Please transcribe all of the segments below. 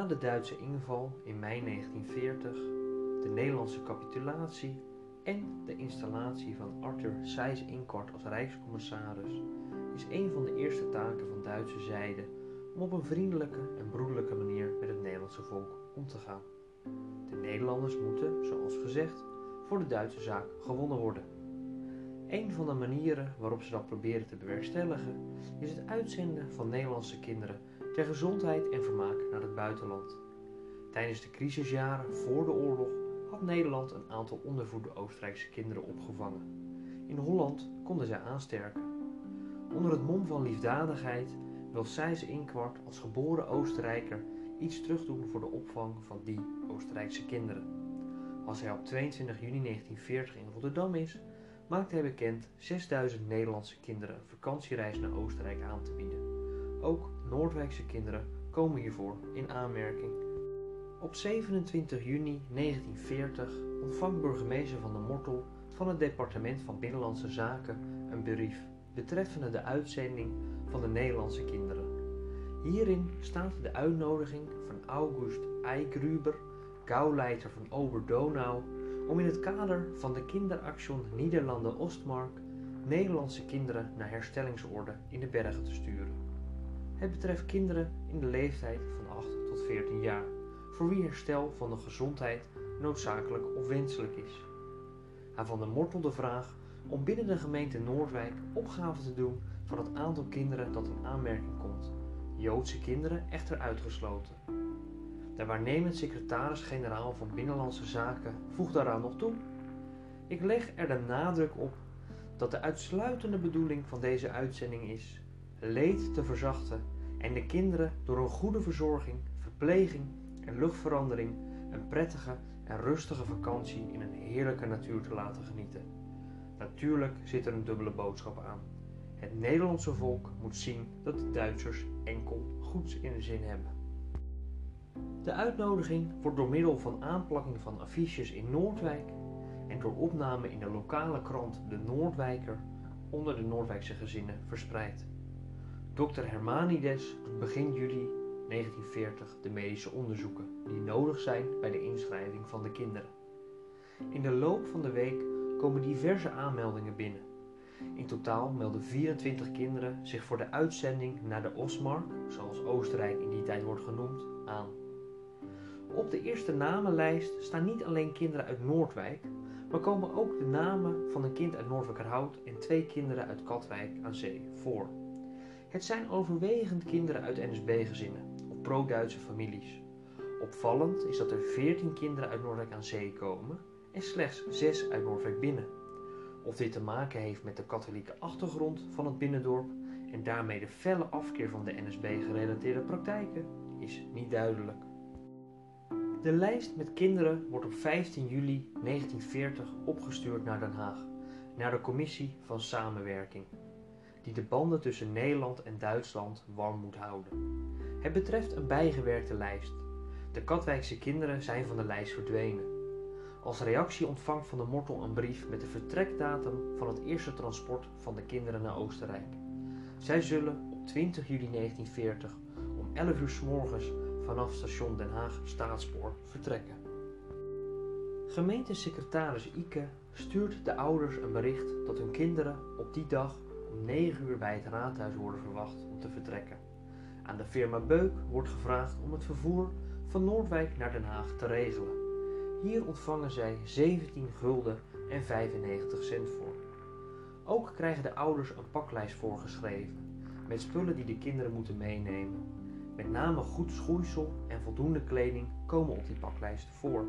Na de Duitse inval in mei 1940, de Nederlandse capitulatie en de installatie van Arthur Seyss-Inquart als rijkscommissaris is een van de eerste taken van Duitse zijde om op een vriendelijke en broederlijke manier met het Nederlandse volk om te gaan. De Nederlanders moeten, zoals gezegd, voor de Duitse zaak gewonnen worden. Een van de manieren waarop ze dat proberen te bewerkstelligen is het uitzenden van Nederlandse kinderen gezondheid en vermaak naar het buitenland. Tijdens de crisisjaren voor de oorlog had Nederland een aantal ondervoede Oostenrijkse kinderen opgevangen. In Holland konden zij aansterken. Onder het mom van liefdadigheid wil Sijs Inkwart als geboren Oostenrijker iets terugdoen voor de opvang van die Oostenrijkse kinderen. Als hij op 22 juni 1940 in Rotterdam is, maakt hij bekend 6000 Nederlandse kinderen vakantiereis naar Oostenrijk aan te bieden. Ook Noordwijkse kinderen komen hiervoor in aanmerking. Op 27 juni 1940 ontvangt burgemeester van de Mortel van het departement van Binnenlandse Zaken een brief betreffende de uitzending van de Nederlandse kinderen. Hierin staat de uitnodiging van August Eygruber, gauwleiter van Oberdonau, om in het kader van de Kinderaktion Nederlanden Ostmark Nederlandse kinderen naar herstellingsorde in de bergen te sturen. Het betreft kinderen in de leeftijd van 8 tot 14 jaar, voor wie herstel van de gezondheid noodzakelijk of wenselijk is. Aan Van der Mortel de vraag om binnen de gemeente Noordwijk opgave te doen van het aantal kinderen dat in aanmerking komt, Joodse kinderen echter uitgesloten. De waarnemend secretaris-generaal van Binnenlandse Zaken voegt daaraan nog toe: Ik leg er de nadruk op dat de uitsluitende bedoeling van deze uitzending is leed te verzachten en de kinderen door een goede verzorging, verpleging en luchtverandering een prettige en rustige vakantie in een heerlijke natuur te laten genieten. Natuurlijk zit er een dubbele boodschap aan. Het Nederlandse volk moet zien dat de Duitsers enkel goeds in de zin hebben. De uitnodiging wordt door middel van aanplakking van affiches in Noordwijk en door opname in de lokale krant De Noordwijker onder de Noordwijkse gezinnen verspreid. Dr. Hermanides doet begin juli 1940 de medische onderzoeken die nodig zijn bij de inschrijving van de kinderen. In de loop van de week komen diverse aanmeldingen binnen. In totaal melden 24 kinderen zich voor de uitzending naar de Osmark, zoals Oostenrijk in die tijd wordt genoemd, aan. Op de eerste namenlijst staan niet alleen kinderen uit Noordwijk, maar komen ook de namen van een kind uit Noordwijkerhout en twee kinderen uit Katwijk aan zee voor. Het zijn overwegend kinderen uit NSB-gezinnen of pro-Duitse families. Opvallend is dat er 14 kinderen uit Noordwijk aan zee komen en slechts 6 uit Noordwijk binnen. Of dit te maken heeft met de katholieke achtergrond van het binnendorp en daarmee de felle afkeer van de NSB-gerelateerde praktijken, is niet duidelijk. De lijst met kinderen wordt op 15 juli 1940 opgestuurd naar Den Haag, naar de Commissie van Samenwerking, die de banden tussen Nederland en Duitsland warm moet houden. Het betreft een bijgewerkte lijst. De Katwijkse kinderen zijn van de lijst verdwenen. Als reactie ontvangt Van de Mortel een brief met de vertrekdatum van het eerste transport van de kinderen naar Oostenrijk. Zij zullen op 20 juli 1940 om 11 uur s morgens vanaf station Den Haag Staatspoor vertrekken. Gemeentesecretaris Ike stuurt de ouders een bericht dat hun kinderen op die dag om 9 uur bij het raadhuis worden verwacht om te vertrekken. Aan de firma Beuk wordt gevraagd om het vervoer van Noordwijk naar Den Haag te regelen. Hier ontvangen zij 17 gulden en 95 cent voor. Ook krijgen de ouders een paklijst voorgeschreven met spullen die de kinderen moeten meenemen. Met name goed schoeisel en voldoende kleding komen op die paklijst voor.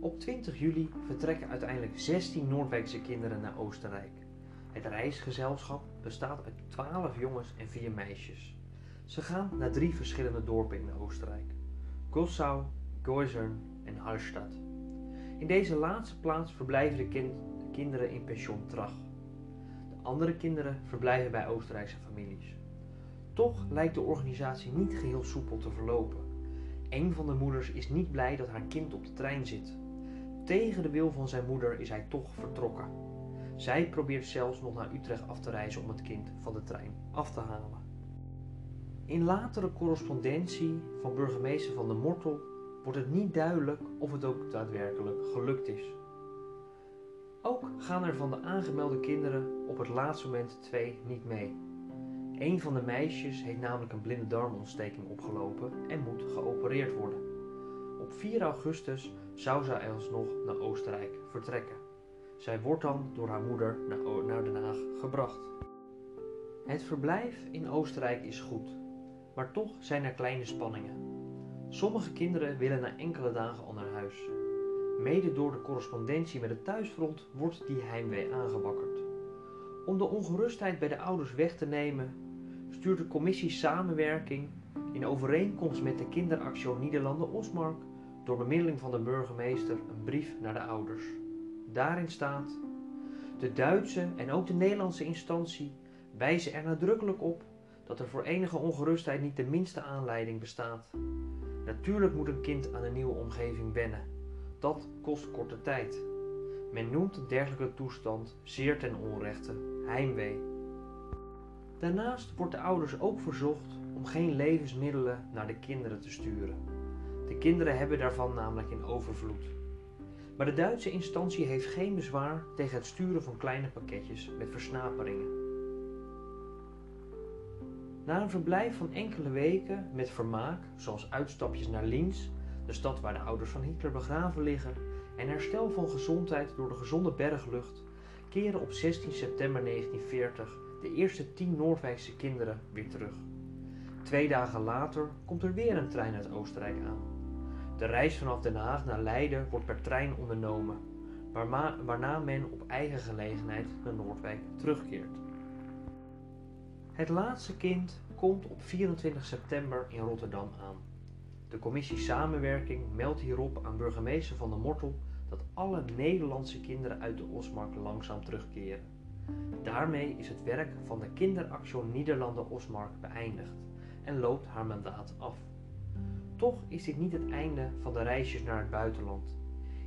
Op 20 juli vertrekken uiteindelijk 16 Noordwijkse kinderen naar Oostenrijk. Het reisgezelschap bestaat uit 12 jongens en 4 meisjes. Ze gaan naar drie verschillende dorpen in Oostenrijk: Gossau, Geusern en Hallstatt. In deze laatste plaats verblijven de kinderen in pension Trach. De andere kinderen verblijven bij Oostenrijkse families. Toch lijkt de organisatie niet geheel soepel te verlopen. Een van de moeders is niet blij dat haar kind op de trein zit. Tegen de wil van zijn moeder is hij toch vertrokken. Zij probeert zelfs nog naar Utrecht af te reizen om het kind van de trein af te halen. In latere correspondentie van burgemeester Van der Mortel wordt het niet duidelijk of het ook daadwerkelijk gelukt is. Ook gaan er van de aangemelde kinderen op het laatste moment twee niet mee. Een van de meisjes heeft namelijk een blinde darmontsteking opgelopen en moet geopereerd worden. Op 4 augustus zou zij alsnog naar Oostenrijk vertrekken. Zij wordt dan door haar moeder naar Den Haag gebracht. Het verblijf in Oostenrijk is goed, maar toch zijn er kleine spanningen. Sommige kinderen willen na enkele dagen al naar huis. Mede door de correspondentie met het thuisfront wordt die heimwee aangewakkerd. Om de ongerustheid bij de ouders weg te nemen, stuurt de commissie Samenwerking in overeenkomst met de Kinderactie Nederlanden Osmark door bemiddeling van de burgemeester een brief naar de ouders. Daarin staat: De Duitse en ook de Nederlandse instantie wijzen er nadrukkelijk op dat er voor enige ongerustheid niet de minste aanleiding bestaat. Natuurlijk moet een kind aan een nieuwe omgeving wennen. Dat kost korte tijd. Men noemt een dergelijke toestand zeer ten onrechte heimwee. Daarnaast wordt de ouders ook verzocht om geen levensmiddelen naar de kinderen te sturen. De kinderen hebben daarvan namelijk in overvloed. Maar de Duitse instantie heeft geen bezwaar tegen het sturen van kleine pakketjes met versnaperingen. Na een verblijf van enkele weken met vermaak, zoals uitstapjes naar Linz, de stad waar de ouders van Hitler begraven liggen, en herstel van gezondheid door de gezonde berglucht, keren op 16 september 1940 de eerste tien Noordwijkse kinderen weer terug. Twee dagen later komt er weer een trein uit Oostenrijk aan. De reis vanaf Den Haag naar Leiden wordt per trein ondernomen, waarna men op eigen gelegenheid naar Noordwijk terugkeert. Het laatste kind komt op 24 september in Rotterdam aan. De commissie Samenwerking meldt hierop aan burgemeester Van der Mortel dat alle Nederlandse kinderen uit de Osmark langzaam terugkeren. Daarmee is het werk van de Kinderactie Nederlanden Osmark beëindigd en loopt haar mandaat af. Toch is dit niet het einde van de reisjes naar het buitenland.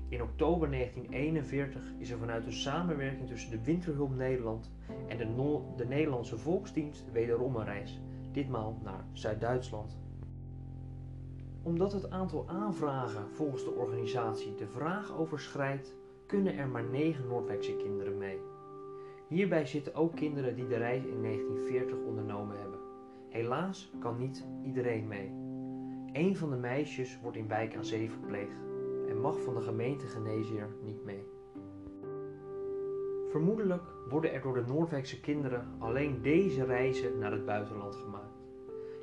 In oktober 1941 is er vanuit een samenwerking tussen de Winterhulp Nederland en de, de Nederlandse Volksdienst wederom een reis, ditmaal naar Zuid-Duitsland. Omdat het aantal aanvragen volgens de organisatie de vraag overschrijdt, kunnen er maar 9 Noordwijkse kinderen mee. Hierbij zitten ook kinderen die de reis in 1940 ondernomen hebben. Helaas kan niet iedereen mee. Een van de meisjes wordt in Wijk aan Zee verpleegd en mag van de gemeente niet mee. Vermoedelijk worden er door de Noordwijkse kinderen alleen deze reizen naar het buitenland gemaakt.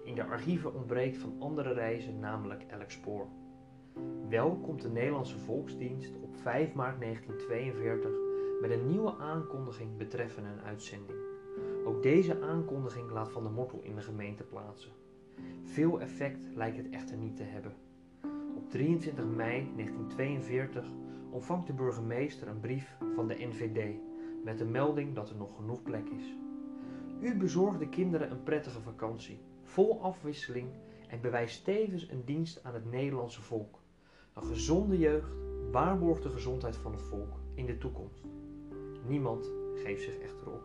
In de archieven ontbreekt van andere reizen namelijk elk spoor. Wel komt de Nederlandse Volksdienst op 5 maart 1942 met een nieuwe aankondiging betreffende een uitzending. Ook deze aankondiging laat Van de Mortel in de gemeente plaatsen. Veel effect lijkt het echter niet te hebben. Op 23 mei 1942 ontvangt de burgemeester een brief van de NVD met de melding dat er nog genoeg plek is. U bezorgt de kinderen een prettige vakantie, vol afwisseling en bewijst tevens een dienst aan het Nederlandse volk. Een gezonde jeugd waarborgt de gezondheid van het volk in de toekomst. Niemand geeft zich echter op.